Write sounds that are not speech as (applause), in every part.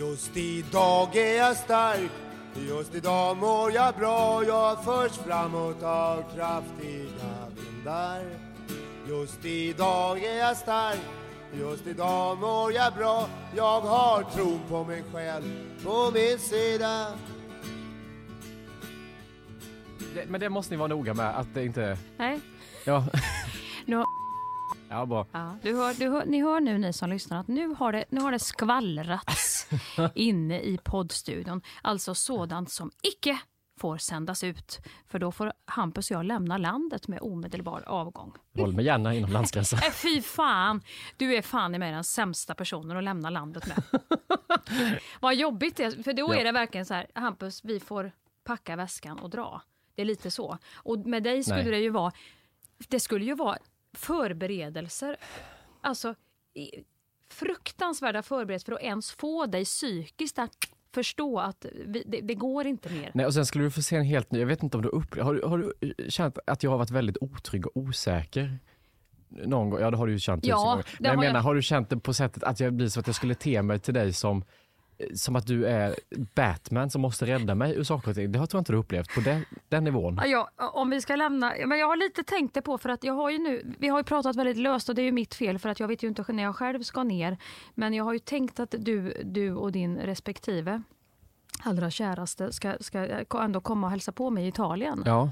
Just idag är jag stark, just idag mår jag bra. Jag förs framåt av kraftiga vindar. Just idag är jag stark, just idag mår jag bra. Jag har tron på mig själv på min sida. Det, men det måste ni vara noga med att det inte... Nej. Ja. (laughs) Nu, ja, bra. ja, du hör, du hör, ni hör nu ni som lyssnar att nu har det, nu har det skvallrats (laughs) inne i poddstudion. Alltså sådant som icke får sändas ut. För då får Hampus och jag lämna landet med omedelbar avgång. Håll mig gärna inom landsgränsen. (laughs) Äh, fy fan! Du är fan i mig den sämsta personen att lämna landet med. (laughs) Vad jobbigt det är, för då är det verkligen så här, Hampus, vi får packa väskan och dra. Det är lite så. Och med dig skulle Nej. det ju vara, det skulle ju vara förberedelser, alltså fruktansvärda förberedelser för att ens få dig psykiskt att förstå att vi, det, det går inte mer. Nej, och sen skulle du få se en helt ny, jag vet inte om du upp, har, du- har du känt att jag har varit väldigt otrygg och osäker? Någon gång, ja det har du ju känt tusen Ja, gånger. Men jag menar, jag. har du känt det på sättet att jag blir så att jag skulle te mig till dig som som att du är Batman som måste rädda mig ur saker och ting. Det har jag inte du upplevt på den, den nivån. Ja, om vi ska lämna, men jag har lite tänkt det på för att jag har ju nu, vi har ju pratat väldigt löst och det är ju mitt fel för att jag vet ju inte när jag själv ska ner. Men jag har ju tänkt att du, du och din respektive allra käraste ska, ska ändå komma och hälsa på mig i Italien. Ja,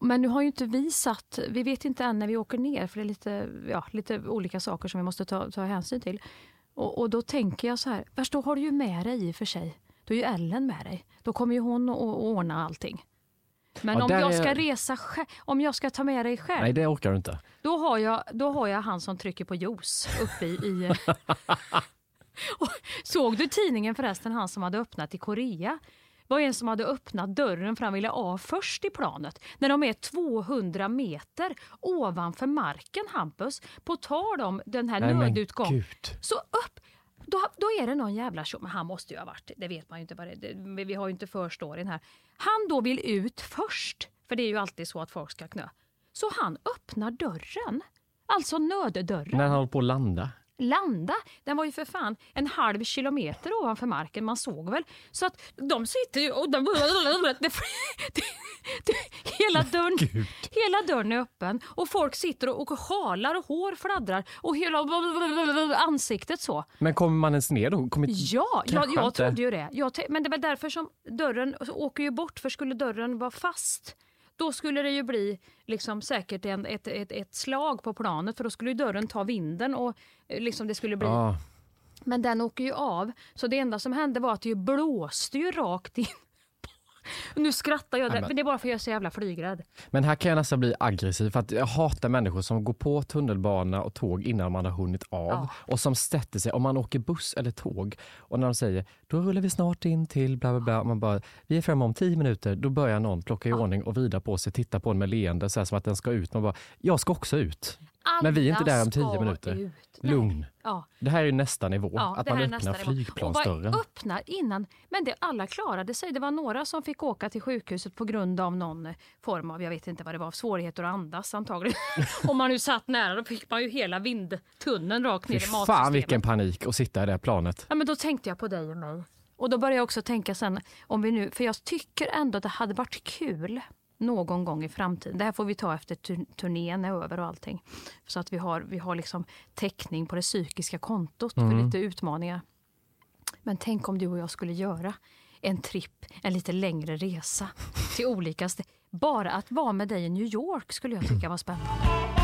Men nu har ju inte vi satt, vi vet inte än när vi åker ner för det är lite, ja, lite olika saker som vi måste ta, ta hänsyn till. Och, och då tänker jag så här, värst då har du ju med dig i och för sig. Då är ju Ellen med dig. Då kommer ju hon att ordna allting. Men Ja, om jag är- ska resa själv, om jag ska ta med dig själv, nej det orkar du inte. då, har jag, då har jag han som trycker på juice uppe i... i (laughs) Såg du tidningen förresten, han som hade öppnat i Korea? Var en som hade öppnat dörren för han ville av först i planet. När de är 200 meter ovanför marken, Hampus. På tal om den här Nej nödutgången. Så upp! Då, då är det någon jävla tjo, men han måste ju ha varit, det vet man ju inte vad det Vi har ju inte förstoryn här. Han då vill ut först, för det är ju alltid så att folk ska knö. Så han öppnar dörren. Alltså nöddörren. När han håller på att landa. Landa, den var ju för fan en halv kilometer ovanför marken, man såg väl. Så att de sitter ju och de... (laughs) Det, det, det, hela, dörren, Gud. hela dörren är öppen och folk sitter och, och halar och hår fladdrar och hela ansiktet så. Men kommer man ens ner då? Kommer, Ja, jag, jag trodde ju det. Jag, men det var därför som dörren åker ju bort, för skulle dörren vara fast då skulle det ju bli liksom säkert en, ett, ett, ett slag på planet för då skulle dörren ta vinden och eh, liksom det skulle bli... Ja. Men den åker ju av, så det enda som hände var att det ju blåste ju rakt in. (laughs) Nu skrattar jag, men- det är bara för att jag är så jävla flygrädd. Men här kan jag nästan bli aggressiv för att jag hatar människor som går på tunnelbana och tåg innan man har hunnit av Ja. och som sätter sig, om man åker buss eller tåg och när de säger då rullar vi snart in till bla bla bla, och man bara vi är framme om tio minuter, då börjar någon plocka i ordning och vrida på sig, titta på en med leende så här som att den ska ut. Man bara, jag ska också ut. Men vi är inte där om tio Alla minuter. ut. Lugn. Ja. Det här är ju nästa nivå, Ja, att man öppnar flygplansdörren. Öppnar innan, men det, alla klarade sig. Det var några som fick åka till sjukhuset på grund av någon form av, jag vet inte vad det var, svårigheter att andas antagligen. (laughs) Om man nu satt nära då fick man ju hela vindtunneln rakt ner Fy i fan matsystemet. vilken panik att sitta i det här planet. Ja, men då tänkte jag på dig och mig. Och då började jag också tänka sen, om vi nu, för jag tycker ändå att det hade varit kul någon gång i framtiden. Det här får vi ta efter tur- turnén är över och allting. Så att vi har, vi har liksom täckning på det psykiska kontot för lite utmaningar. Men tänk om du och jag skulle göra en tripp, en lite längre resa till olika ställen. Bara att vara med dig i New York skulle jag tycka var spännande.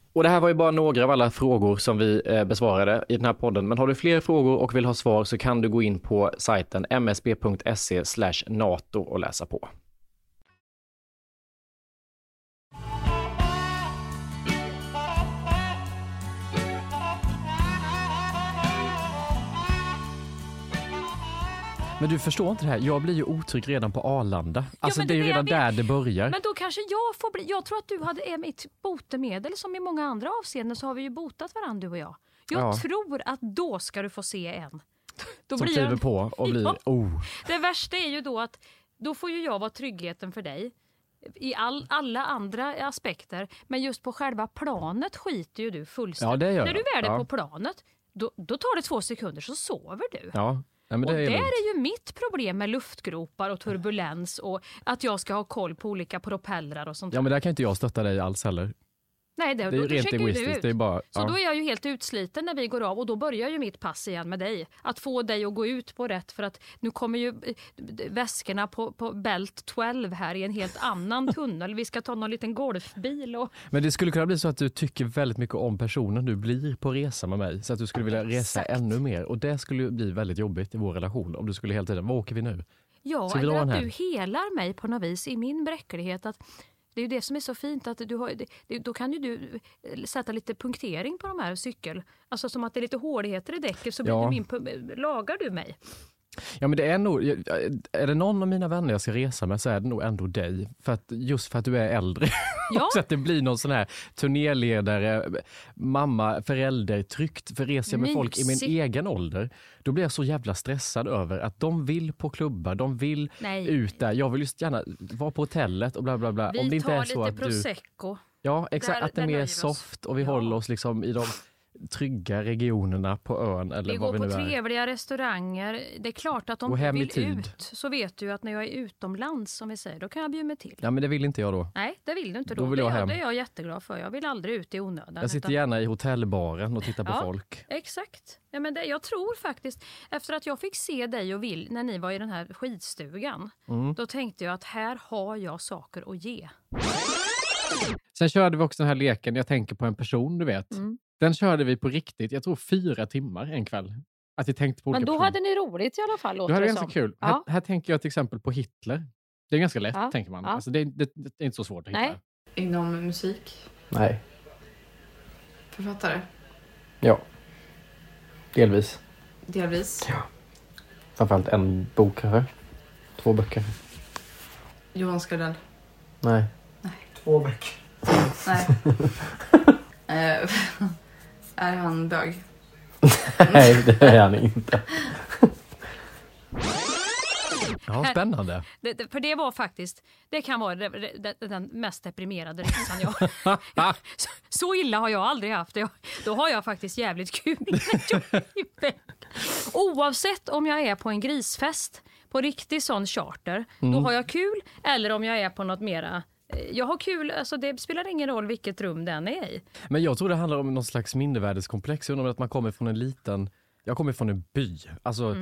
Och det här var ju bara några av alla frågor som vi eh, besvarade i den här podden. Men har du fler frågor och vill ha svar så kan du gå in på sajten msb.se nato och läsa på. Men du förstår inte det här. Jag blir ju otrygg redan på Arlanda. Alltså ja, det, det är ju redan där det börjar. Men då kanske jag får bli... Jag tror att du hade mitt botemedel. Som i många andra avseenden så har vi ju botat varandra du och jag. Jag ja. tror att då ska du få se en. Då Som kliver på och blir... Ja. Oh. Det värsta är ju då att då får ju jag vara tryggheten för dig. i all, alla andra aspekter. Men just på själva planet skiter ju du fullständigt. Ja, det gör När du jag. väl är Ja. på planet, då, då tar det två sekunder så sover du. Ja, men och det är där lugnt. är ju mitt problem med luftgropar och turbulens och att jag ska ha koll på olika propellrar och sånt. Ja, men där kan inte jag stötta dig alls heller. Nej, det, Det är då ju rent egoistiskt. Det är bara, Så ja. då är jag ju helt utsliten när vi går av och då börjar ju mitt pass igen med dig. Att få dig att gå ut på rätt för att nu kommer ju eh, väskorna på, på Belt 12 här i en helt annan (laughs) tunnel. Vi ska ta någon liten golfbil och Men det skulle kunna bli så att du tycker väldigt mycket om personen du blir på resa med mig. Så att du skulle vilja resa Exakt. ännu mer. Och det skulle bli väldigt jobbigt i vår relation om du skulle hela tiden, var åker vi nu? ja, eller att du helar mig på något vis i min bräcklighet. Att det är ju det som är så fint att du har, det, då kan ju du eh, sätta lite punktering på de här cykel. Alltså som att det är lite håligheter i däcket så blir Ja. du min, lagar du mig. Ja men det är nog, är det någon av mina vänner jag ska resa med så är det nog ändå dig. För att, just för att du är äldre. (laughs) Ja. så att det blir någon sån här turnéledare, mamma, förälder, tryggt. För reser jag med folk i min Mysigt. egen ålder, då blir jag så jävla stressad över att de vill på klubbar, de vill Nej. ut där. Jag vill just gärna vara på hotellet och bla bla bla. Vi Om det inte tar är så lite att du... prosecco. Ja, exakt. Där- att det är mer soft och vi Ja. håller oss liksom i de trygga regionerna på ön eller Vi vad går vi på nu är. trevliga restauranger. Det är klart att om du vill tid. ut så vet du att när jag är utomlands som vi säger, då kan jag bjuda mig till. Ja, men det vill inte jag då. Nej, det vill du inte då. Då vill jag det, hem. det är jag jätteglad för. Jag vill aldrig ut i onödan. Jag sitter utan- gärna i hotellbaren och tittar på Ja. folk. Exakt. Ja, men det, jag tror faktiskt, efter att jag fick se dig och Will när ni var i den här skidstugan, Mm. då tänkte jag att här har jag saker att ge. Sen körde vi också den här leken, jag tänker på en person, du vet. Mm. Den körde vi på riktigt, jag tror fyra timmar en kväll. Att vi tänkte på olika Men då personer. hade ni roligt i alla fall, Då låter hade det ganska som. kul. Ja. Här, här tänker jag till exempel på Hitler. Det är ganska lätt, Ja. tänker man. Ja. Alltså, det, är- det, det är inte så svårt att hitta. Nej. Inom musik? Nej. Författare? Ja. Delvis. Delvis. Framförallt en bok kanske. Två böcker. Johan Skardell? Nej. Två böcker. Nej. (laughs) (laughs) Är han bög? (laughs) Nej, det är han inte. Ja, spännande. Det, det, för det var faktiskt, det kan vara det, det, det, den mest deprimerade resan jag... (laughs) så, så illa har jag aldrig haft det. Då har jag faktiskt jävligt kul. (laughs) Oavsett om jag är på en grisfest, på riktig sån charter, då har jag kul. Eller om jag är på något mera... eh, Jag har kul, alltså det spelar ingen roll vilket rum den är i. Men jag tror det handlar om någon slags mindervärdeskomplex. Jag undrar om att man kommer från en liten, jag kommer från en by. Alltså,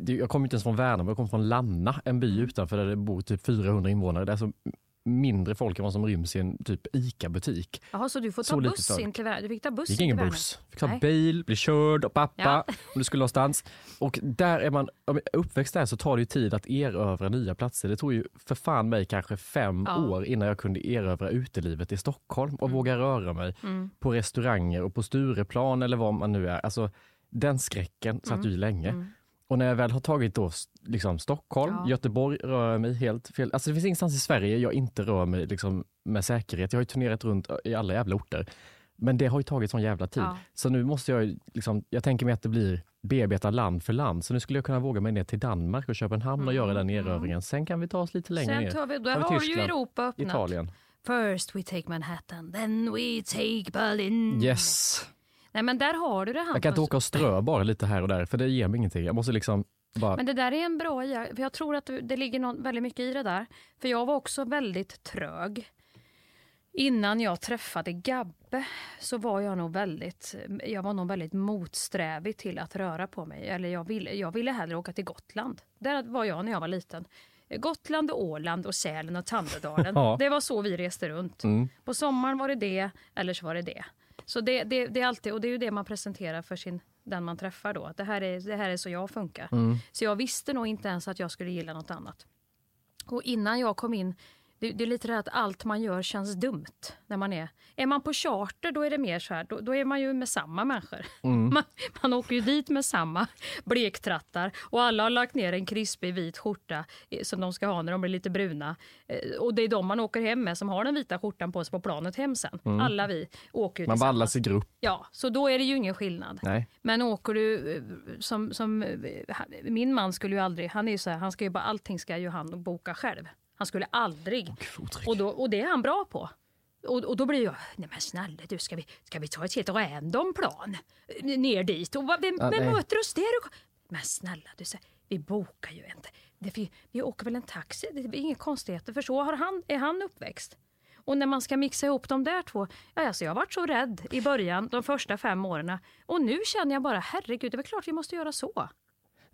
det- Jag kommer inte ens från Värnamo, jag kommer från Lanna, en by utanför där det bor typ 400 invånare. Det är alltså mindre folk än vad som ryms i en typ ICA-butik. Jaha, så du får ta buss in till? Du fick ta buss Det gick in ingen buss. Fick ta Nej. bil, bli körd av pappa Ja. (laughs) om du skulle någonstans. Och där är man, om jag uppväxt där så tar det ju tid att erövra nya platser. Det tog ju för fan mig kanske fem Ja. Mm. år innan jag kunde erövra utelivet i Stockholm och våga röra mig på restauranger och på Stureplan eller vad man nu är. Alltså den skräcken satt Mm. ju länge. Och när jag väl har tagit då liksom Stockholm, Ja. Göteborg rör jag mig helt fel. Alltså det finns ingenstans i Sverige jag inte rör mig liksom med säkerhet. Jag har ju turnerat runt i alla jävla orter. Men det har ju tagit sån jävla tid. Ja. Så nu måste jag ju liksom, jag tänker mig att det blir bearbeta land för land. Så nu skulle jag kunna våga mig ner till Danmark och Köpenhamn och göra den erövringen. Sen kan vi ta oss lite längre Mm. Sen ner. tar vi, där Tar vi har ju Tyskland, Europa öppnat. Italien. First we take Manhattan, then we take Berlin. Yes. Nej men där har du det Hampus. Jag kan inte åka och strö bara lite här och där för det ger mig ingenting. Jag måste liksom bara... Men det där är en bra för jag tror att det ligger någon, väldigt mycket i det där. För jag var också väldigt trög. Innan jag träffade Gabbe så var jag nog väldigt, jag var nog väldigt motsträvig till att röra på mig. Eller jag ville, jag ville hellre åka till Gotland. Där var jag när jag var liten. Gotland, och Åland, och Sälen och Tandedalen. (laughs) Det var så vi reste runt. Mm. På sommaren var det det, eller så var det det. Så det, det, det är alltid, och det är ju det man presenterar för sin, den man träffar då. Att det här är, det här är så jag funkar. Mm. Så jag visste nog inte ens att jag skulle gilla något annat. Och innan jag kom in, det, det är lite det här att allt man gör känns dumt. När man är, är man på charter då är det mer så här, då, då är man ju med samma människor. Mm. (laughs) Man, man åker ju dit med samma blektrattar och alla har lagt ner en krispig vit skjorta eh, som de ska ha när de blir lite bruna. Eh, Och det är de man åker hem med som har den vita skjortan på sig på planet hem sen. Alla vi åker ju Mm. Man vallas i grupp. Ja, så då är det ju ingen skillnad. Nej. Men åker du eh, som, som min man skulle ju aldrig, han är ju så här, han ska ju bara, allting ska ju han boka själv. Han skulle aldrig. Och, då, och det är han bra på. Och, och då blir jag, nej men snälla du, ska vi, ska vi ta ett helt random plan ner dit? Och vem, Ja, vem möter oss där? Men snälla du, så- vi bokar ju inte. Det, vi, vi åker väl en taxi, det är inga konstigheter för så har han, är han uppväxt. Och när man ska mixa ihop de där två, ja, alltså jag har varit så rädd i början, de första fem åren. Och nu känner jag bara, herregud, det är klart vi måste göra så.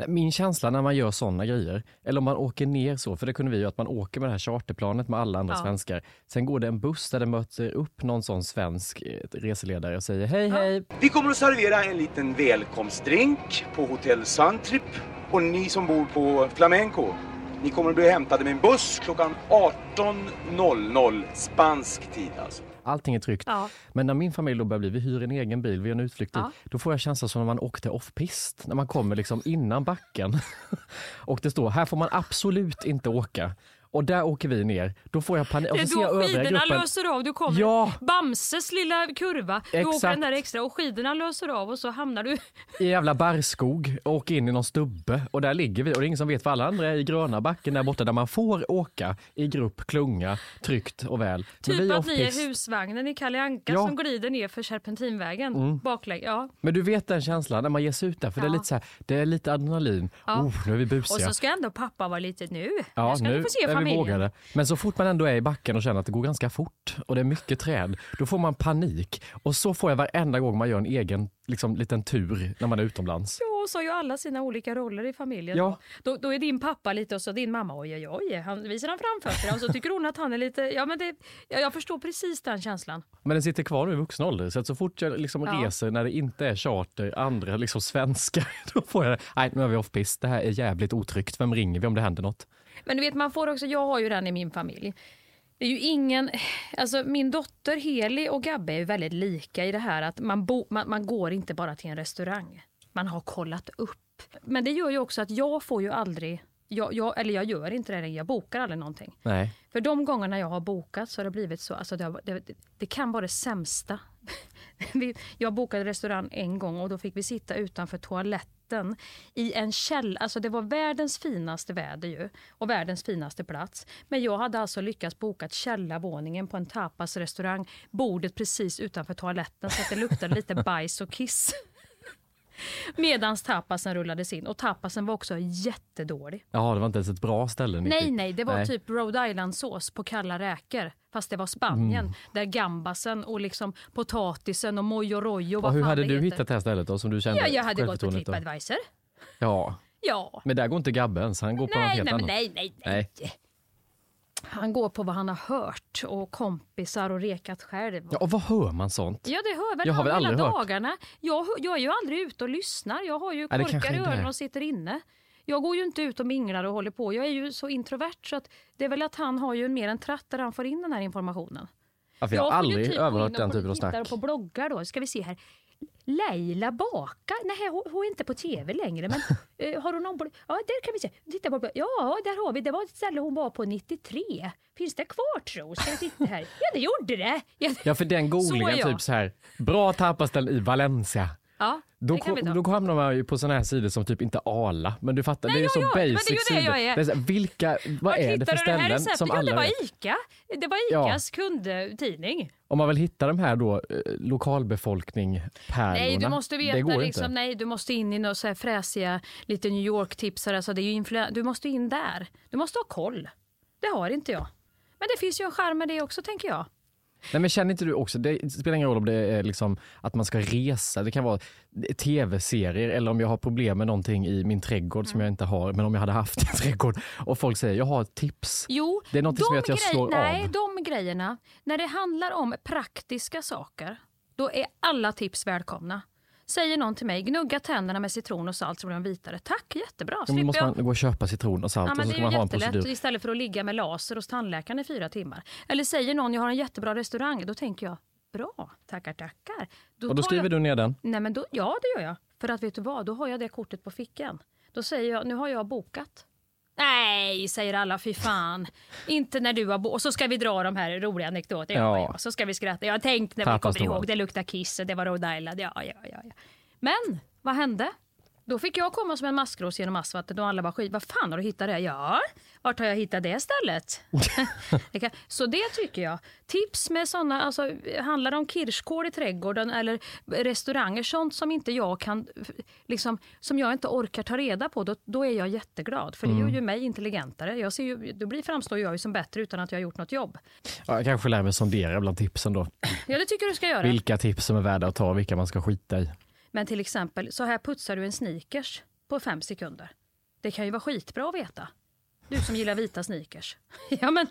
Min känsla när man gör sådana grejer, eller om man åker ner så, för det kunde vi ju att man åker med det här charterplanet med alla andra Ja. svenskar. Sen går det en buss där det möter upp någon sån svensk eh, reseledare och säger hej hej, Vi kommer att servera en liten välkomstdrink på Hotell Suntrip. Och ni som bor på Flamenco, ni kommer att bli hämtade med en buss klockan 18.00 spansk tid alltså. Allting är tryggt. Ja. Men när min familj då börjar bli, vi hyr en egen bil, vi gör en utflykt Ja. då får jag känslan som när man åkte off-pist, när man kommer liksom innan backen. (laughs) och det står, här får man absolut inte åka. Och där åker vi ner. Då får jag panik. Och så ser jag övriga gruppen. löser av. Du kommer Ja. Bamses lilla kurva. Du åker den där extra och skidorna löser av och så hamnar du... i jävla barrskog och åker in i någon stubbe och där ligger vi och det är ingen som vet för alla andra är i gröna backen där borta där man får åka i grupp, klunga, tryggt och väl. Men vi Typ är att ni är husvagnen i Kalle Anka Ja. som glider ner för Serpentinvägen. Mm. Baklänges. Ja. Men du vet den känslan när man ger sig ut där för det är Ja. lite så här, det är lite adrenalin. Ja. Oh, nu är vi Och busiga. så ska ändå pappa vara lite nu. Ja, nu ska nu få se vi vågade. Men så fort man ändå är i backen och känner att det går ganska fort och det är mycket träd, då får man panik. Och så får jag varenda gång man gör en egen liksom, liten tur när man är utomlands. Ja, och så har ju alla sina olika roller i familjen. Ja. Då, då är din pappa lite och så din mamma, oj oj oj, han visar han framfötterna och så tycker hon att han är lite, ja men det, ja, jag förstår precis den känslan. Men den sitter kvar nu i vuxen ålder, så att så fort jag liksom Ja. reser när det inte är charter, andra liksom svenskar, (laughs) då får jag nej nu är vi off-pist, det här är jävligt otryggt, vem ringer vi om det händer något? Men du vet, man får också, jag har ju den i min familj. Det är ju ingen, alltså min dotter Heli och Gabbe är väldigt lika i det här att man, bo, man, man går inte bara till en restaurang. Man har kollat upp. Men det gör ju också att jag får ju aldrig, jag, jag, eller jag gör inte det, jag bokar aldrig någonting. Nej. För de gångerna jag har bokat så har det blivit så, alltså det, har, det, det kan vara det sämsta. (laughs) Vi- jag bokade restaurang en gång och då fick vi sitta utanför toaletten i en käll. Alltså det var världens finaste väder ju och världens finaste plats. Men jag hade alltså lyckats boka källarvåningen på en tapasrestaurang, bordet precis utanför toaletten så att det luktade lite (laughs) bajs och kiss. Medans tapasen rullades in och tapasen var också jättedålig. Jaha, det var inte ens ett bra ställe. Nej, fick. nej, det var Nej. typ Rhode Island-sås på kalla räkor. Fast det var Spanien, Mm. där gambasen och liksom potatisen och mojo rojo, Och vad hur hade du heter. hittat det här stället då som du kände Ja, jag hade gått på? Tripadvisor. Ja, Ja. men där går inte Gabbe ens, han går på något Nej, helt nej, annat. nej, nej, nej. Nej. Han går på vad han har hört och kompisar och rekat själv. Ja, och vad hör man sånt? Ja, det hör väl Jag har väl hela dagarna. Jag, jag är ju aldrig ute och lyssnar. Jag har ju Nej, korkar i öronen och sitter inne. Jag går ju inte ut och minglar och håller på. Jag är ju så introvert så att det är väl att han har ju mer en tratt där han får in den här informationen. Ja, för jag har aldrig typ överhört den typen av snack. på bloggar då. Ska vi se här. Leila Baka? Nej, hon, hon är inte på tv längre. Men (laughs) eh, har hon någon blogg? Ja, där kan vi se. Titta på, ja, där har vi. Det var ett ställe hon var på 93. Finns det kvar tro? Ska vi titta här? Ja, det gjorde det. Ja, Ja, för den googlingen, Så jag. typ så här, bra tapasställe i Valencia. Ja Då, då hamnar man ju på såna här sidor som typ inte Arla, men du fattar, Nej, det är ja, så ja, ju basic det är. Det är så här, vilka, vad är det för du det här ställen som Ja, det var? ICA. Det var Ja. ICAs kundtidning. Om man vill hitta de här då, eh, lokalbefolkning Nej, du måste veta liksom, inte. nej, du måste in i några så här fräsiga lite New York-tipsare. Alltså, det är ju influ- du måste in där. Du måste ha koll. Det har inte jag. Men det finns ju en charm med det också, tänker jag. Nej, men känner inte du också, det spelar ingen roll om det är liksom att man ska resa, det kan vara tv-serier eller om jag har problem med någonting i min trädgård som Mm. jag inte har, men om jag hade haft (laughs) en trädgård och folk säger jag har ett tips. Jo, Det är något som gör att jag slår nej, av. de grejerna. När det handlar om praktiska saker, då är alla tips välkomna. Säger någon till mig, gnugga tänderna med citron och salt så blir de vitare. Tack, jättebra. Då måste jag... man gå och köpa citron och salt Ja, och så ska man ha en procedur. istället för att ligga med laser hos tandläkaren i fyra timmar. Eller säger någon, jag har en jättebra restaurang. Då tänker jag, bra, tackar tackar. Och då skriver jag... du ner den. Nej, men då, ja, det gör jag. För att vet du vad, då har jag det kortet på fickan. Då säger jag, nu har jag bokat. Nej, säger alla, fy fan. Inte när du har. Och så ska vi dra de här roliga anekdoterna. Ja. Så ska vi skratta. Jag har tänkt när vi Tapas kommer ihåg, det luktar kiss och det var Rhode Island. Ja, ja, ja, ja. Men vad hände? Då fick jag komma som en maskros genom asfalten och alla bara skit. Vad fan har du hittat det? Ja, vart har jag hittat det stället? (laughs) Så det tycker jag. Tips med sådana, alltså handlar det om kirskål i trädgården eller restauranger, sånt som inte jag kan, liksom, som jag inte orkar ta reda på, då, då är jag jätteglad. För det gör ju mig intelligentare. Jag ser ju, då blir, framstår jag ju som bättre utan att jag har gjort något jobb. Ja, jag kanske lär mig sondera bland tipsen då. Ja, det tycker du ska göra. Vilka tips som är värda att ta och vilka man ska skita i. Men till exempel, så här putsar du en sneakers på fem sekunder. Det kan ju vara skitbra att veta. Du som gillar vita sneakers. (laughs) ja, men...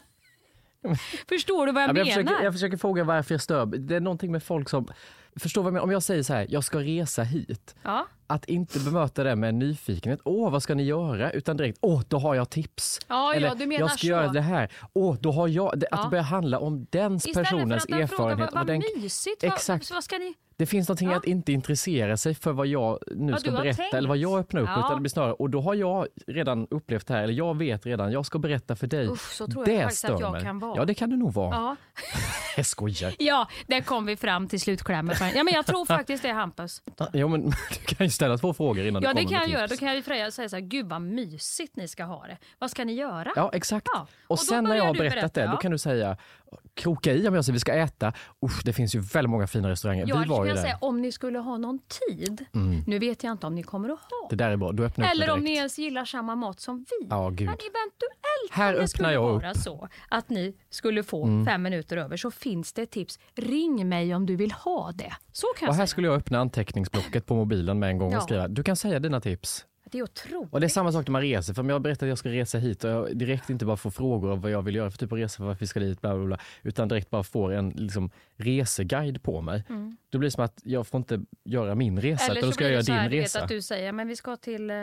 Förstår du vad jag Ja, men menar? jag, försöker, jag försöker fråga varför jag stör. Det är någonting med folk som... Förstår vad jag menar? Om jag säger så här, jag ska resa hit. Ja. Att inte bemöta det med nyfikenhet. Åh, vad ska ni göra? Utan direkt, åh, då har jag tips. Ja, ja, Eller, du menar jag ska så. göra det här. Åh, då har jag... Det, Att Ja. det börjar handla om den Istället personens för att den frågar erfarenhet. vad, och vad den, mysigt, Exakt. Vad, vad ska ni... det finns någonting Ja. att inte intressera sig för vad jag nu Vad ska berätta tänkt. eller vad jag öppnar upp. Ja. Utan det blir snarare, och då har jag redan upplevt det här, eller jag vet redan, jag ska berätta för dig. Usch, så tror det jag faktiskt att jag mig. kan vara. Ja, det kan du nog vara. Ja. (laughs) Jag skojar. ja, där kom vi fram till slutklämmen. Ja, men jag tror faktiskt det, Hampus. Ja, men (laughs) du kan ju ställa två frågor innan Ja, du det kommer kan jag med göra. Då tips. kan jag ju Freja säga så här, gud vad mysigt ni ska ha det. Vad ska ni göra? Ja, exakt. Ja, och Och, då sen när börjar jag har du berättat berätta, det, då ja. kan du säga, kroka i om jag säger vi ska äta. Usch, det finns ju väldigt många fina restauranger. Ja, vi var ju jag där. säga om ni skulle ha någon tid. Nu vet jag inte om ni kommer att ha. Det där är bra, då öppnar jag upp Eller om ni ens gillar samma mat som vi. Ja, gud. Men eventuellt Här om det öppnar skulle jag upp. Mm. vara så att ni skulle få fem minuter över så finns det tips. Ring mig om du vill ha det. Så kan jag Och här säga. skulle jag öppna anteckningsblocket på mobilen med en gång Ja. och skriva, du kan säga dina tips. Det är otroligt. Och det är samma sak när man reser, för om jag berättar att jag ska resa hit och jag direkt inte bara får frågor om vad jag vill göra för typ av resa, varför vi ska dit, bla bla bla, utan direkt bara får en liksom, reseguide på mig. Då blir det som att jag får inte göra min resa, Mm. Eller utan då så ska blir jag det så göra din du vet, resa. att du säger men vi ska till eh,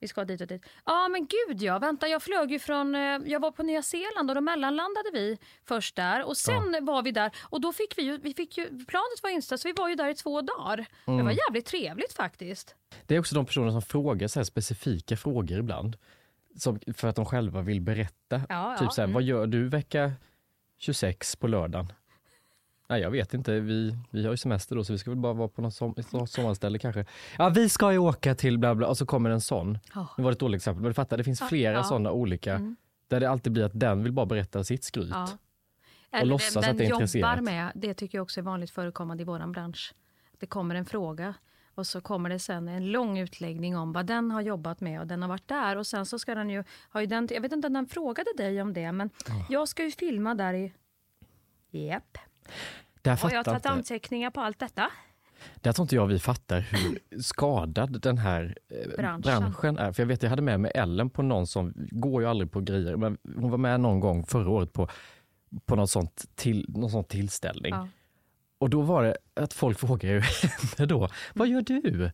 vi ska dit och dit. Ja men gud ja, vänta jag flög ju från, eh, jag var på Nya Zeeland och då mellanlandade vi först där och sen var vi där och då fick vi ju, vi fick ju, planet var inställt så vi var ju där i två dagar. Det Mm. var jävligt trevligt faktiskt. Det är också de personer som frågar så specifika frågor ibland. Som, för att de själva vill berätta. Ja, typ ja, så här, mm. vad gör du vecka 26 på lördagen? Nej, jag vet inte. Vi, vi har ju semester då så vi ska väl bara vara på något som, något sommarställe kanske. Ja, vi ska ju åka till bla bla och så kommer en sån. Ja. Nu var det ett dåligt exempel, men du fattar, det finns flera ja. sådana olika. Där det alltid blir att den vill bara berätta sitt skryt. Ja. Eller låtsas den att det är jobbar intresserat. med, det tycker jag också är vanligt förekommande i vår bransch. Det kommer en fråga och så kommer det sen en lång utläggning om vad den har jobbat med och den har varit där och sen så ska den ju ha ju den, jag vet inte om den frågade dig om det men jag ska ju filma där i Japp. Där Har fattar jag tagit inte, anteckningar på allt detta? där tror inte jag vi fattar hur skadad den här eh, Branschen. branschen. är. För jag vet, jag hade med mig Ellen på någon som, går ju aldrig på grejer, men hon var med någon gång förra året på, på något sånt till, någon sån tillställning. Ja. Och då var det att folk (laughs) frågade ju henne då, vad gör du?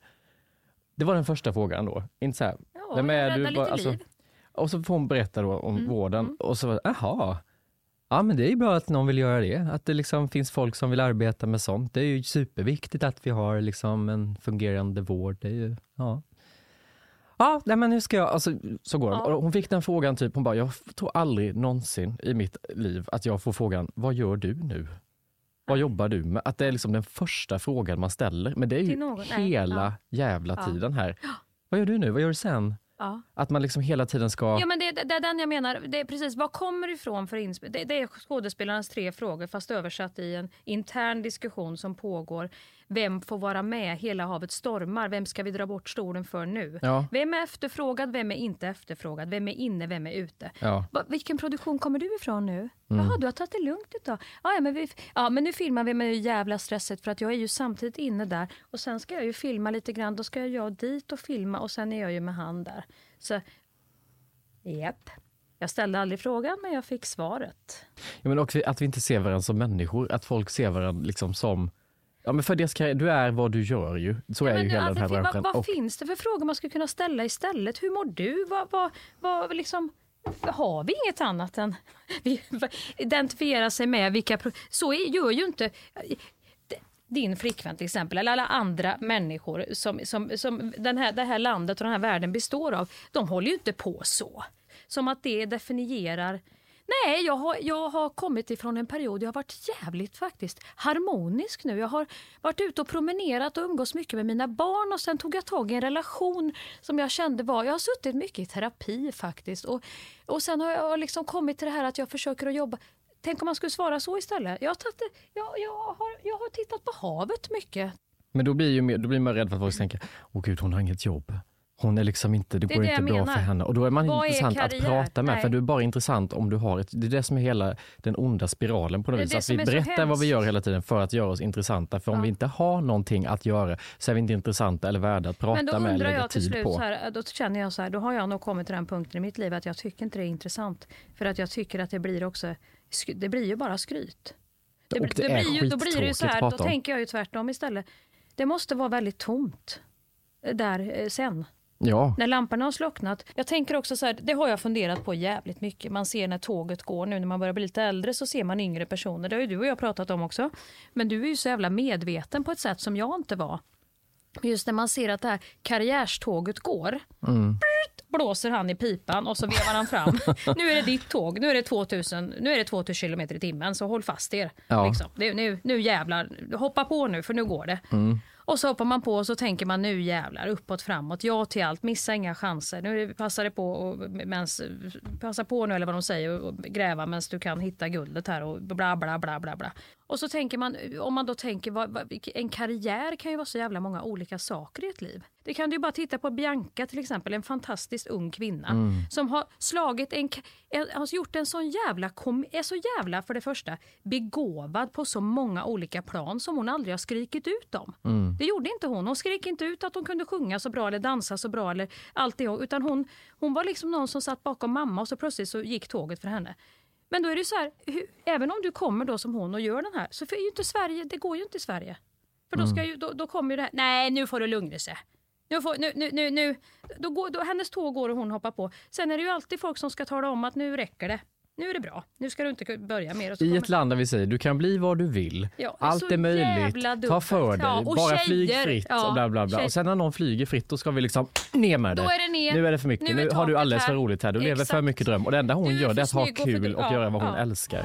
Det var den första frågan då. Inte så här, Ja, vem är du? Bara, alltså, och så får hon berätta då om Mm, vården och så, jaha. Ja men det är bra att någon vill göra det, att det liksom finns folk som vill arbeta med sånt. Det är ju superviktigt att vi har liksom en fungerande vård. Det är ju, ja. Ja, nej men hur ska jag, alltså, så går det. Ja. Hon fick den frågan, typ, hon bara, jag tror aldrig någonsin i mitt liv att jag får frågan, vad gör du nu? Vad jobbar du med? Att det är liksom den första frågan man ställer. Men det är ju någon, nej, hela ja. jävla tiden här. Vad gör du nu? Vad gör du sen? Ja. Att man liksom hela tiden ska... Ja men det, det är den jag menar, det är precis, vad kommer ifrån för inspel? Det, det är skådespelarnas tre frågor fast översatt i en intern diskussion som pågår. Vem får vara med? Hela havet stormar. Vem ska vi dra bort stolen för nu? Ja. Vem är efterfrågad? Vem är inte efterfrågad? Vem är inne? Vem är ute? Ja. Va, vilken produktion kommer du ifrån nu? Mm. Jaha, du har tagit det lugnt idag. Ja, ja, men, vi, ja, men nu filmar vi med jävla stresset för att jag är ju samtidigt inne där och sen ska jag ju filma lite grann. Då ska jag dit och filma och sen är jag ju med han där. Så, japp. Jag ställde aldrig frågan men jag fick svaret. Ja, men också att vi inte ser varandra som människor, att folk ser varandra liksom som... Ja, men för deras karriär, du är vad du gör ju. Så är Men ju hela den här alltså, vad, branschen. vad Och- finns det för frågor man skulle kunna ställa istället? Hur mår du? Vad, vad, vad, liksom, har vi inget annat än (laughs) vi identifiera sig med vilka... Så är- gör ju inte din flickvän till exempel, eller alla andra människor som, som, som den här, det här landet och den här världen består av. De håller ju inte på så. Som att det definierar Nej, jag har, jag har kommit ifrån en period, jag har varit jävligt faktiskt harmonisk nu. Jag har varit ute och promenerat och umgås mycket med mina barn och sen tog jag tag i en relation som jag kände var, jag har suttit mycket i terapi faktiskt. Och, och sen har jag liksom kommit till det här att jag försöker att jobba Tänk om man skulle svara så istället. Jag har, jag, jag, har, jag har tittat på havet mycket. Men då blir, ju mer, då blir man rädd för att folk tänker, åh gud hon har inget jobb. Hon är liksom inte, det, Det är går det inte bra menar. för henne. Och då är man Vad är intressant att karriär? prata med, Nej. för du är bara intressant om du har ett, det är det som är hela den onda spiralen på något Det är vis. det Att vi är berättar vad vi gör hela tiden för att göra oss intressanta. För om Ja. vi inte har någonting att göra så är vi inte intressanta eller värda att prata Men då med eller undrar lägga jag till tid slut, på. så här, då känner jag så här, då har jag nog kommit till den punkten i mitt liv att jag tycker inte det är intressant. För att jag tycker att det blir också, det blir ju bara skryt. Och det är blir ju, då blir det ju så här, då att tänker jag ju tvärtom istället. Det måste vara väldigt tomt eh, där eh, sen. Ja, När lamporna har slocknat. Jag tänker också så här, det har jag funderat på jävligt mycket. Man ser när tåget går nu när man börjar bli lite äldre så ser man yngre personer. Det har ju du och jag pratat om också. Men du är ju så jävla medveten på ett sätt som jag inte var. Just när man ser att det här karriärståget går. Brrt, blåser han i pipan och så vevar han fram. nu är det ditt tåg, nu är det 2000, nu är det 2000 kilometer i timmen så håll fast er. Ja. Liksom. Det, nu, nu jävlar, hoppa på nu för nu går det. Och så hoppar man på och så tänker man nu jävlar, uppåt, framåt, ja till allt, missa inga chanser. Nu passar det på, och, mens, passa på nu eller vad de säger och gräva medan du kan hitta guldet här och bla bla bla bla bla. Och så tänker man, om man då tänker, vad, vad, vilken- en karriär kan ju vara så jävla många olika saker i ett liv. Det kan du ju bara titta på Bianca till exempel, en fantastiskt ung kvinna som har slagit en, en har gjort en sån jävla, kom, är så jävla för det första begåvad på så många olika plan som hon aldrig har skrikit ut om. Det gjorde inte hon. Hon skrek inte ut att hon kunde sjunga så bra eller dansa så bra eller allt det utan hon, hon var liksom någon som satt bakom mamma och så plötsligt så gick tåget för henne. Men då är det så här, hur, även om du kommer då som hon och gör den här så är ju inte Sverige, det går ju inte i Sverige. För då, ska ju, då, då kommer ju det här, nej nu får du lugna sig. Nu får, nu, nu, nu, nu. Då går, då, hennes tåg går och hon hoppar på. Sen är det ju alltid folk som ska tala om att nu räcker det. Nu är det bra. Nu ska du inte börja mer. I kommer- ett land där vi säger du kan bli vad du vill, Ja, allt är möjligt, ta för dig, Ja, bara flyg tjejer, fritt ja, och bla bla bla. Och sen när någon flyger fritt då ska vi liksom ner med det. Då är det ner. Nu är det för mycket, Nu nu, har du alldeles för roligt här, du lever för Exakt. mycket dröm. Och det enda hon gör är att ha snygg och för kul och göra vad hon älskar.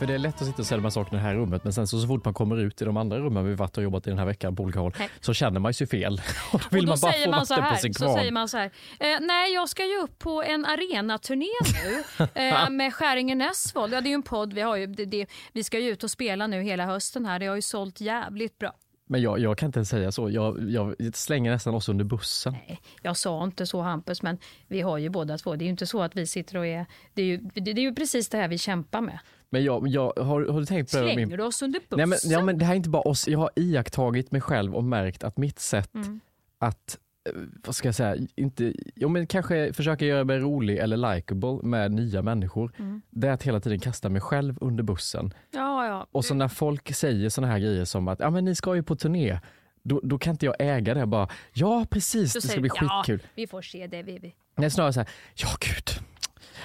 För det är lätt att sitta och säga de här sakerna i det här rummet men sen så, så fort man kommer ut i de andra rummen vi varit och jobbat i den här veckan på olika håll Nej. så känner man sig fel. (laughs) Och då vill och då man bara säger få man så vatten här, på sin så kvarn. säger man så här eh, nej jag ska ju upp på en arenaturné nu (laughs) eh, med Skäringen Näsvold. Ja, det är ju en podd, vi, har ju, det, det, vi ska ju ut och spela nu hela hösten här. Det har ju sålt jävligt bra. Men jag, jag kan inte ens säga så. Jag, jag slänger nästan oss under bussen. Nej, jag sa inte så Hampus, men vi har ju båda två. Det är ju inte så att vi sitter och är... Det är ju, det, det är ju precis det här vi kämpar med. Men jag, jag har, har du tänkt på det? Slänger du oss under bussen? Nej, men, ja, men det här är inte bara oss. Jag har iakttagit mig själv och märkt att mitt sätt Mm. att, eh, vad ska jag säga, inte, jo, men kanske försöka göra mig rolig eller likable med nya människor. Mm. Det är att hela tiden kasta mig själv under bussen. Ja, ja. Och så när folk säger såna här grejer som att ja, men ni ska ju på turné. Då, då kan inte jag äga det bara, ja precis, Så det ska bli du, ja, skitkul. vi får se det. Vi, vi. Nej, snarare så här, ja gud.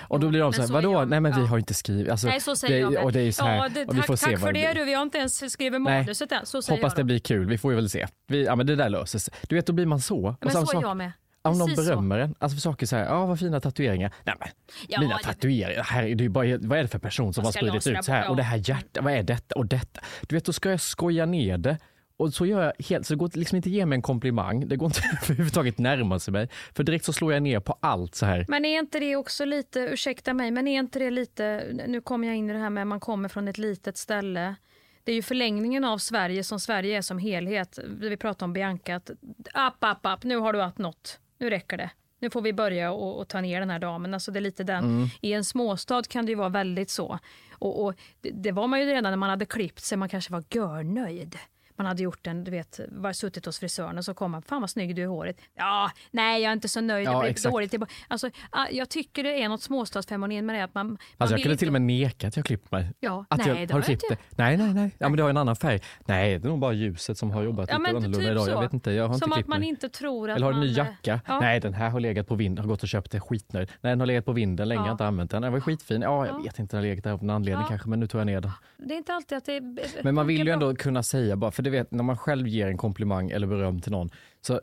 Och då blir de så här, så är vadå? jag. Nej men vi har inte skrivit. Alltså, Nej, så säger det, jag. Och det är så här, ja, det, och vi tack får se tack för det blir. du, vi har inte ens skrivit manuset än. Så säger Hoppas jag det blir kul, vi får ju väl se. Vi, ja men det där löser sig. Du vet, då blir man så. Men samma så är jag med. Om någon så. berömmer en, alltså för saker så här, ja vad fina tatueringar. Nej men, Ja, mina det- tatueringar, här, är det är bara, vad är det för person som har spridit ut så här? Och det här hjärtat, vad är detta och detta? Du vet, då ska jag skoja ner det. Och så gör jag helt, så det går liksom inte att ge mig en komplimang. Det går inte (laughs) överhuvudtaget närma sig mig. För direkt så slår jag ner på allt så här. Men är inte det också lite, ursäkta mig, men är inte det lite, nu kommer jag in i det här med att man kommer från ett litet ställe. Det är ju förlängningen av Sverige som Sverige är som helhet. Vi pratar om Bianca, att app, app, app, nu har du att något. Nu räcker det. Nu får vi börja och, och ta ner den här damen. Alltså det är lite den. Mm. I en småstad kan det ju vara väldigt så. Och, och det, det var man ju redan när man hade klippt sig, man kanske var görnöjd. Man hade gjort en, du vet, var suttit hos frisören och så kom man, fan vad snygg du är i håret. Ja, nej jag är inte så nöjd, Ja, det exakt. dåligt. tillbaka. Alltså, jag tycker det är något småstadsfenomen med det att man, man Alltså jag kunde till och inte- med neka att jag klippt mig. Ja, Att nej, jag, det har du jag klippt inte. det? Nej, nej, nej. Ja, men det har en annan färg. Nej, det är nog bara ljuset som har jobbat Ja, lite men annorlunda typ idag. Jag vet inte, jag har Som inte att klippt man mig. inte tror att Eller har en man... ny jacka? Ja. Nej, den här har legat på vinden. Har gått och köpt den skitnöjd. Nej, den har legat på vinden länge, Ja. jag inte använt den. Den var skitfin. Ja, jag Ja. vet inte, den har legat där av en anledning kanske, men nu tog jag ner den. Det är inte alltid att det Men man vill ju ändå kunna säga bara, för du vet när man själv ger en komplimang eller beröm till någon, så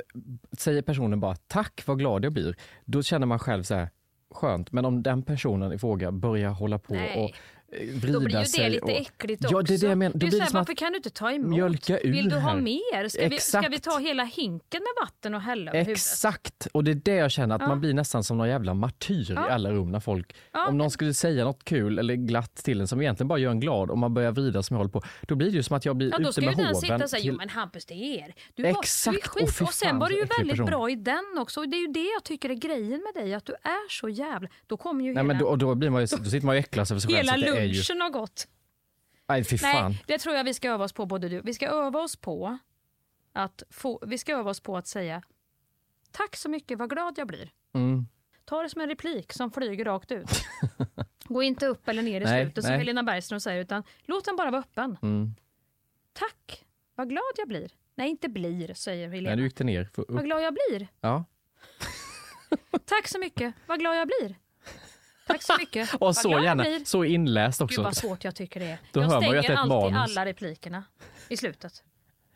säger personen bara tack vad glad jag blir. Då känner man själv så här, skönt. Men om den personen i fråga börjar hålla på Nej. och eh, vrida Då blir ju sig det lite och, äckligt Ja, också. det är det jag menar. Då Det är blir så här, varför kan du inte ta emot? mjölka ur Vill du ha mer? Ska vi, ska vi ta hela hinken med vatten och hälla över? Exakt! Och det är det jag känner, att Ja. man blir nästan som någon jävla martyr Ja. i alla rum när folk, Ja. om någon skulle säga något kul eller glatt till en som egentligen bara gör en glad och man börjar vrida som jag håller på, då blir det ju som att jag blir Ja, då ute ska ju med den sitta och säga, jo till- men Hampus det är er. Du, var, du är Exakt. skit. Åh, fy och sen var du ju väldigt person. bra i den också. Och det är ju det jag tycker är grejen med dig, att du är så jävla... Då kommer ju Nej, hela, men då, och då, blir man ju, då sitter man ju och äcklas över sig själv. Är ju, lunchen har gått. nej fy fan. Nej, det tror jag vi ska öva oss på både du. Vi ska öva oss på att få, vi ska öva oss på att säga tack så mycket, vad glad jag blir. Mm. Ta det som en replik som flyger rakt ut. (laughs) Gå inte upp eller ner i Nej, slutet som nej. Helena Bergström säger, utan låt den bara vara öppen. Mm. Tack, vad glad jag blir. Nej, inte blir, säger Helena. Nej, du gick det ner. Vad glad jag blir. Ja. (laughs) Tack så mycket, vad glad jag blir. Tack så mycket. (laughs) Och så gärna, så inläst Gud också. vad svårt jag tycker det är. (laughs) Då jag stänger alltid manus. alla replikerna i slutet.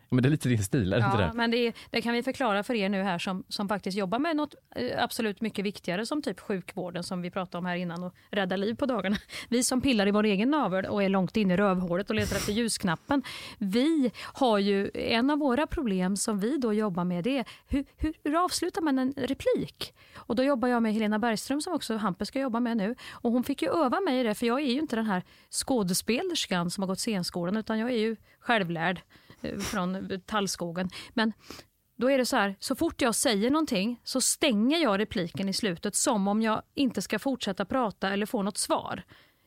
Men det är lite din stil, är det inte Ja, det? men det, det kan vi förklara för er nu här som, som faktiskt jobbar med något eh, absolut mycket viktigare som typ sjukvården som vi pratade om här innan och rädda liv på dagarna. (laughs) Vi som pillar i vår egen navel och är långt inne i rövhålet och letar efter ljusknappen. Vi har ju, en av våra problem som vi då jobbar med det är hur, hur, hur avslutar man en replik? Och då jobbar jag med Helena Bergström som också Hampus ska jobba med nu. Och hon fick ju öva mig i det för jag är ju inte den här skådespelerskan som har gått scenskolan utan jag är ju självlärd från tallskogen. Men då är det så här, så fort jag säger någonting så stänger jag repliken i slutet som om jag inte ska fortsätta prata eller få något svar.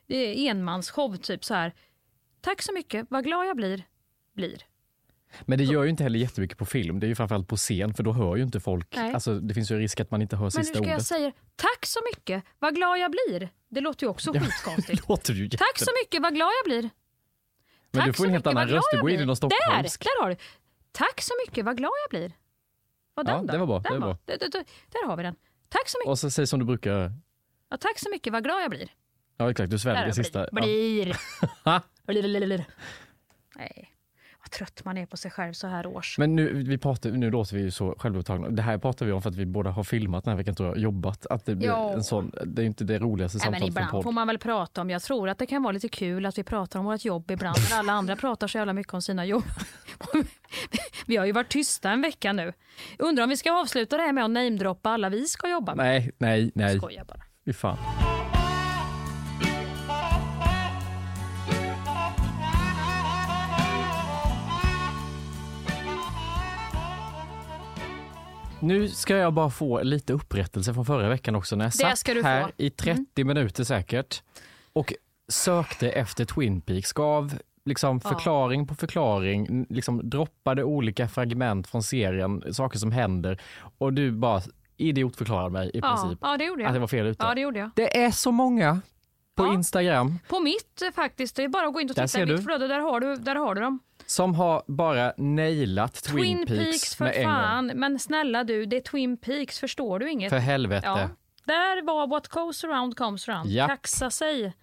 Det är enmansshow, typ så här. Tack så mycket, vad glad jag blir. Blir. Men det gör ju inte heller jättemycket på film. Det är ju framförallt på scen för då hör ju inte folk. Nej. Alltså, det finns ju risk att man inte hör Men hur sista ska jag ordet. säga tack så mycket, vad glad jag blir? Det låter ju också (laughs) skitkonstigt. Det låter ju jätte... Tack så mycket, vad glad jag blir. Men Tack du får en helt mycket, annan röst. Du går in i blir. någon Där, stockholmsk. där har du. Tack så mycket, vad glad jag blir. Och Ja, den då? det var bra, Den det var bra. Där, där, där, där har vi den. Tack så mycket. Och så säg som du brukar. Ja, tack så mycket, vad glad jag blir. Ja exakt, du sväljer Där, det sista. Ja. (laughs) Blir. Blir. Nej, trött man är på sig själv så här års. Men nu, vi pratar, nu låter vi ju så självupptagna. Det här pratar vi om för att vi båda har filmat den här veckan tror jag, jobbat. Att det, blir Ja. en sån, det är inte det roligaste Nej, men samtalet för en ibland podd. får man väl prata om, jag tror att det kan vara lite kul att vi pratar om vårt jobb ibland, när alla andra pratar så jävla mycket om sina jobb. (laughs) vi har ju varit tysta en vecka nu. Undrar om vi ska avsluta det här med att namedroppa alla vi ska jobba med. Nej, nej, nej. Skojar bara. Fy fan. Nu ska jag bara få lite upprättelse från förra veckan också när jag Det satt ska du här få. Mm. i 30 minuter säkert och sökte efter Twin Peaks, gav liksom Ja. förklaring på förklaring, liksom droppade olika fragment från serien, saker som händer och du bara idiotförklarade mig i Ja, princip ja, det gjorde att jag jag. var fel ute. Ja, det gjorde jag. Det är så många på Ja. Instagram På mitt eh, faktiskt, det är bara att gå in och titta i mitt du. flöde, där har du, där har du dem. Som har bara nailat Twin, Twin Peaks, Peaks för med en gång. fan, men snälla du, det är Twin Peaks, förstår du inget? För helvete. Ja. Där var what goes around comes around. Japp. Kaxa sig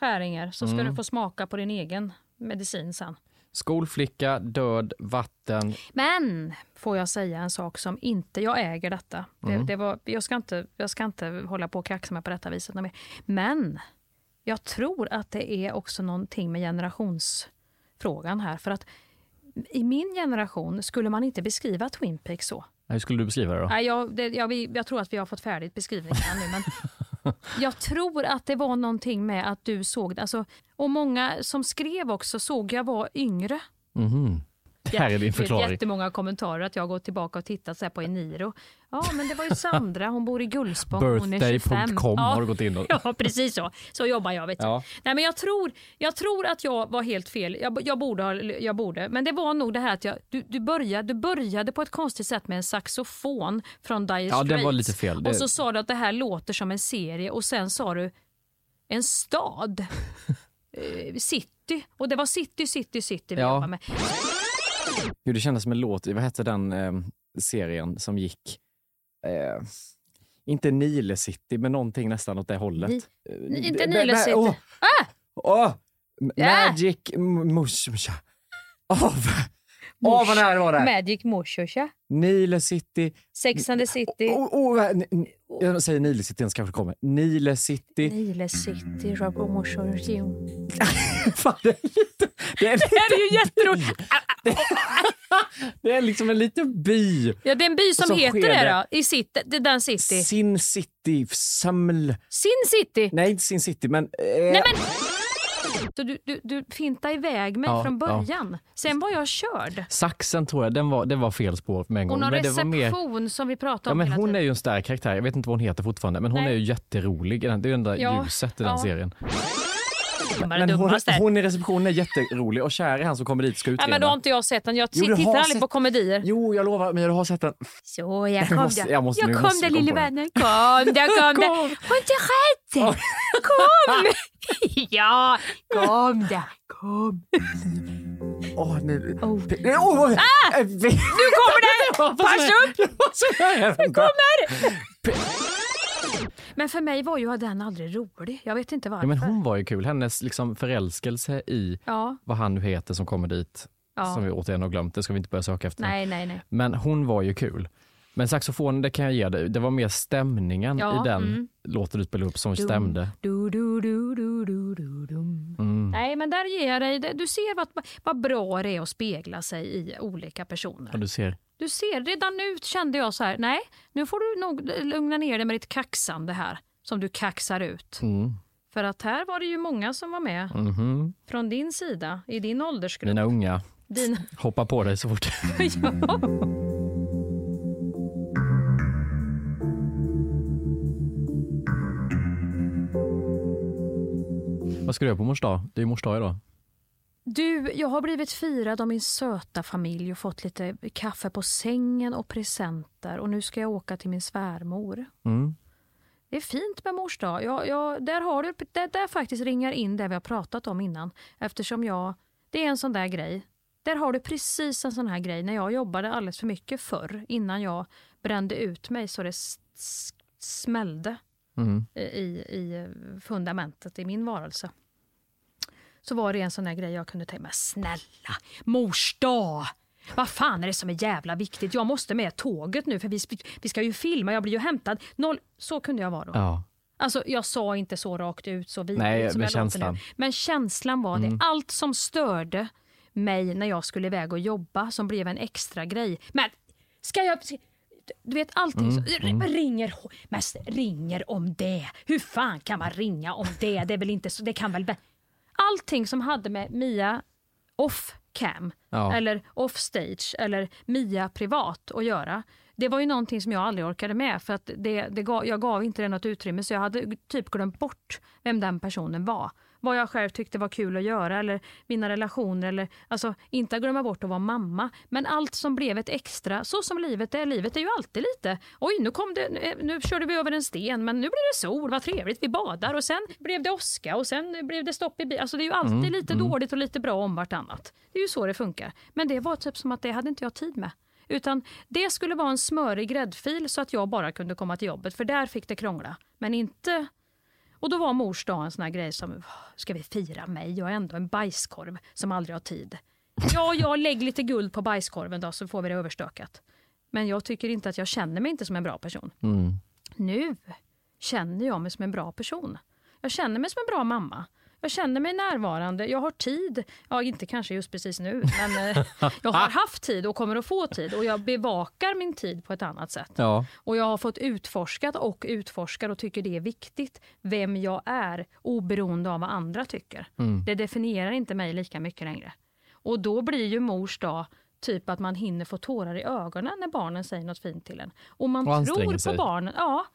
skäringar så ska Mm. du få smaka på din egen medicin sen. Skolflicka, död, vatten. Men får jag säga en sak som inte, jag äger detta. Det, Mm. det var, jag, ska inte, jag ska inte hålla på och kaxa mig på detta viset. Men jag tror att det är också någonting med generationsfrågan här. För att i min generation skulle man inte beskriva Twin Peaks så. Hur skulle du beskriva det då? Nej, jag, det, jag, jag tror att vi har fått färdigt beskrivningen nu. Men (laughs) jag tror att det var någonting med att du såg alltså, Och många som skrev också såg jag var yngre. Mhm. Det här är din Det är förklaring. jättemånga kommentarer att jag har gått tillbaka och tittat så här på Eniro. Ja, men det var ju (laughs) Sandra, hon bor i Gullspång, hon är 25. Birthday.com ja. har du gått in och... (laughs) Ja, precis så. Så jobbar jag. Vet. Ja. Nej, men jag, tror, jag tror att jag var helt fel. Jag, jag, borde ha, jag borde. Men det var nog det här att jag, du, du, började, du började på ett konstigt sätt med en saxofon från Dire Ja, det Straits. var lite fel. Det- Och så sa du att det här låter som en serie och sen sa du en stad. (laughs) Eh, city. Och det var city, city, city vi Ja. jobbade med. Hur det kändes som en låt, i- vad hette den eh, serien som gick? Eh, inte Nile City, men någonting nästan åt det hållet. Ni- Eh, inte Nile City. Åh, Ah! åh, M- Ja. Magic Musha. Åh, åh, vad nära var det. Magic Moshosha. Nile City. Sex and the City. Oh, oh, jag säger Nile City, kanske kommer. Nile City. Nile City, Rob Moshosha. (laughs) Fan, det är lite... Det är, (laughs) Det här är ju jätteroligt. det är liksom en liten by. Ja, det är en by som så heter det det- då. I city, det är den city. Sin City, Saml... Sin city. Nej, inte Sin City, men... Eh, Nej, men... Så du, du, du fintade iväg mig Ja, från ja. början. Sen var jag körd. Saxen tror jag, den var, det var fel spår med en gång. Hon har men reception mer... som vi pratar Ja, om men hela hon tiden. är ju en stark karaktär. Jag vet inte vad hon heter fortfarande, men hon Nej. är ju jätterolig. Det är ju enda Ja, ljuset i ja. den serien. Hon hon, hon i receptionen är jätterolig och kär är han som kommer dit och ska Ja, utreda. men då har inte jag sett den. Jag Jo, tittar har aldrig sett- på komedier. Jo, jag lovar, men jag har sett den. Så, jag kom måste- där. jag måste- nu jag kom där lille vännen. Kom där, kom (laughs) där. Var inte rädd. Kom. (laughs) (laughs) ja, kom där. Kom. Åh, nu... Oh. Oh, oh. Ah! Nu kommer det! Pass upp! Nu kommer! Men för mig var ju den aldrig rolig. Jag vet inte varför. Ja, men hon var ju kul. Hennes liksom förälskelse i Ja. vad han nu heter som kommer dit. Ja. som vi återigen har glömt. Det ska vi inte börja söka efter. Nej, nej, nej. Men hon var ju kul. Men saxofonen, det kan jag ge dig. Det var mer stämningen Ja, i den mm. låten du spelade upp som stämde. Du, du, du, du, du, du, dum. Mm. Nej, men där ger jag dig, du ser vad, vad bra det är att spegla sig i olika personer. Ja, du ser. Du ser, redan nu kände jag så här, nej, nu får du nog lugna ner dig med ditt kaxande här, som du kaxar ut. Mm. För att här var det ju många som var med Mhm. från din sida, i din åldersgrupp. Mina unga Din... (laughs) hoppar på dig så fort. (laughs) ja. Vad ska du göra på mors dag? Det är ju mors dag idag. Du, jag har blivit firad av min söta familj och fått lite kaffe på sängen och presenter och nu ska jag åka till min svärmor. Mm. Det är fint med mors dag. Jag, jag, där, har du, där, där faktiskt ringar in det vi har pratat om innan. Eftersom jag, det är en sån där grej. Där har du precis en sån här grej. När jag jobbade alldeles för mycket förr, innan jag brände ut mig så det smällde Mm. i, i fundamentet i min varelse. Så var det en sån där grej jag kunde tänka mig, snälla, mors dag! Vad fan är det som är jävla viktigt? Jag måste med tåget nu för vi, vi ska ju filma, jag blir ju hämtad. Noll. Så kunde jag vara då. Ja. Alltså jag sa inte så rakt ut, så vidrigt Nej, som men jag känslan. nu. Men känslan var Mm. det. Allt som störde mig när jag skulle iväg och jobba som blev en extra grej. Men ska jag... ska- Du vet allting Mm, så, mm. ringer, mest ringer om det. Hur fan kan man ringa om det? Det är väl inte så, det kan väl... Allting som hade med Mia off cam Ja. eller off stage eller Mia privat att göra. Det var ju någonting som jag aldrig orkade med för att det, det gav, jag gav inte det något utrymme så jag hade typ glömt bort vem den personen var. Vad jag själv tyckte var kul att göra eller mina relationer eller alltså inte glömma bort att vara mamma. Men allt som blev ett extra, så som livet är, livet är ju alltid lite, oj nu kom det, nu, körde vi över en sten men nu blir det sol, vad trevligt, vi badar och sen blev det åska och sen blev det stopp i bilen. Alltså det är ju alltid Mm, lite mm. dåligt och lite bra om vartannat. Det är ju så det funkar. Men det var typ som att det hade inte jag tid med. Utan det skulle vara en smörig gräddfil så att jag bara kunde komma till jobbet för där fick det krångla. Men inte... Och då var mors dag en sån här grej som, ska vi fira mig? Jag är ändå en bajskorv som aldrig har tid. Ja, jag lägg lite guld på bajskorven då så får vi det överstökat. Men jag tycker inte att jag känner mig inte som en bra person. Mm. Nu känner jag mig som en bra person. Jag känner mig som en bra mamma. Jag känner mig närvarande, jag har tid. Ja, inte kanske just precis nu, men eh, (laughs) jag har haft tid och kommer att få tid. Och jag bevakar min tid på ett annat sätt. Ja. Och jag har fått utforskat och utforskar och tycker det är viktigt vem jag är oberoende av vad andra tycker. Mm. Det definierar inte mig lika mycket längre. Och då blir ju mors dag typ att man hinner få tårar i ögonen när barnen säger något fint till en. Och man Och tror på sig. barnen. Ja,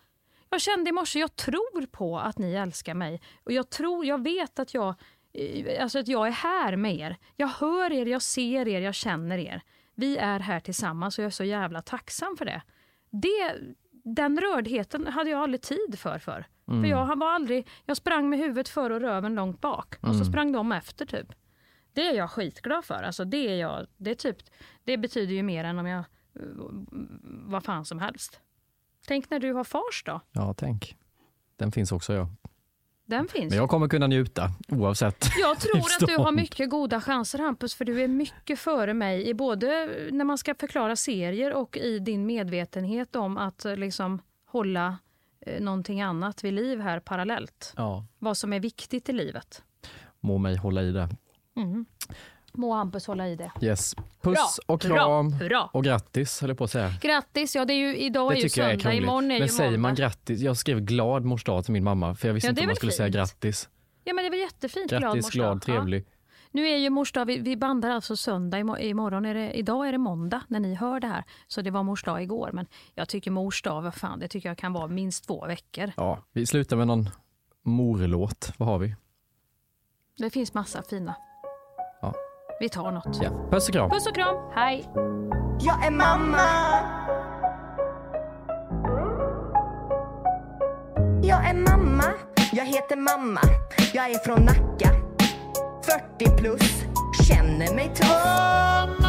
jag kände i morse, jag tror på att ni älskar mig. Och jag tror, jag vet att jag, eh, alltså att jag är här med er. Jag hör er, jag ser er, jag känner er. Vi är här tillsammans och jag är så jävla tacksam för det. det den rördheten hade jag aldrig tid för för. Mm. För jag var aldrig, jag sprang med huvudet före och röven långt bak. Och så Mm. sprang de efter typ. Det är jag skitglad för. Alltså det, är jag, det, är typ, det betyder ju mer än om jag, eh, vad fan som helst. Tänk när du har fars då. ja, tänk. Den finns också ja. Den finns. Men jag kommer kunna njuta oavsett. Jag (laughs) tror att du har mycket goda chanser Hampus, för du är mycket före mig i både när man ska förklara serier och i din medvetenhet om att eh, liksom hålla eh, någonting annat vid liv här parallellt. Ja, Vad som är viktigt i livet. må mig hålla i det. Mm. Må Hampus hålla i det. Yes. Puss Bra. och kram Hurra. Hurra. och grattis höll jag på att säga. Grattis! Ja, det är ju, idag Det är ju tycker jag är söndag, krångligt. imorgon är ju Men säger man grattis? Jag skrev glad mors dag till min mamma för jag visste Ja, inte om man skulle säga fint. grattis. Ja, men det väl jättefint. glad Grattis, mors glad, dag. trevlig. Ja. Nu är ju mors dag, vi, vi bandar alltså söndag, imo- imorgon är det, idag är det måndag när ni hör det här. Så det var mors dag igår, men jag tycker mors dag, vad fan, det tycker jag kan vara minst två veckor. Ja, vi slutar med någon morlåt. Vad har vi? Det finns massa fina. Vi tar något. Ja. Puss och kram. Puss och kram, hej! Jag är mamma. Jag är mamma. Jag heter mamma. Jag är från Nacka. 40 plus. Känner mig tuff.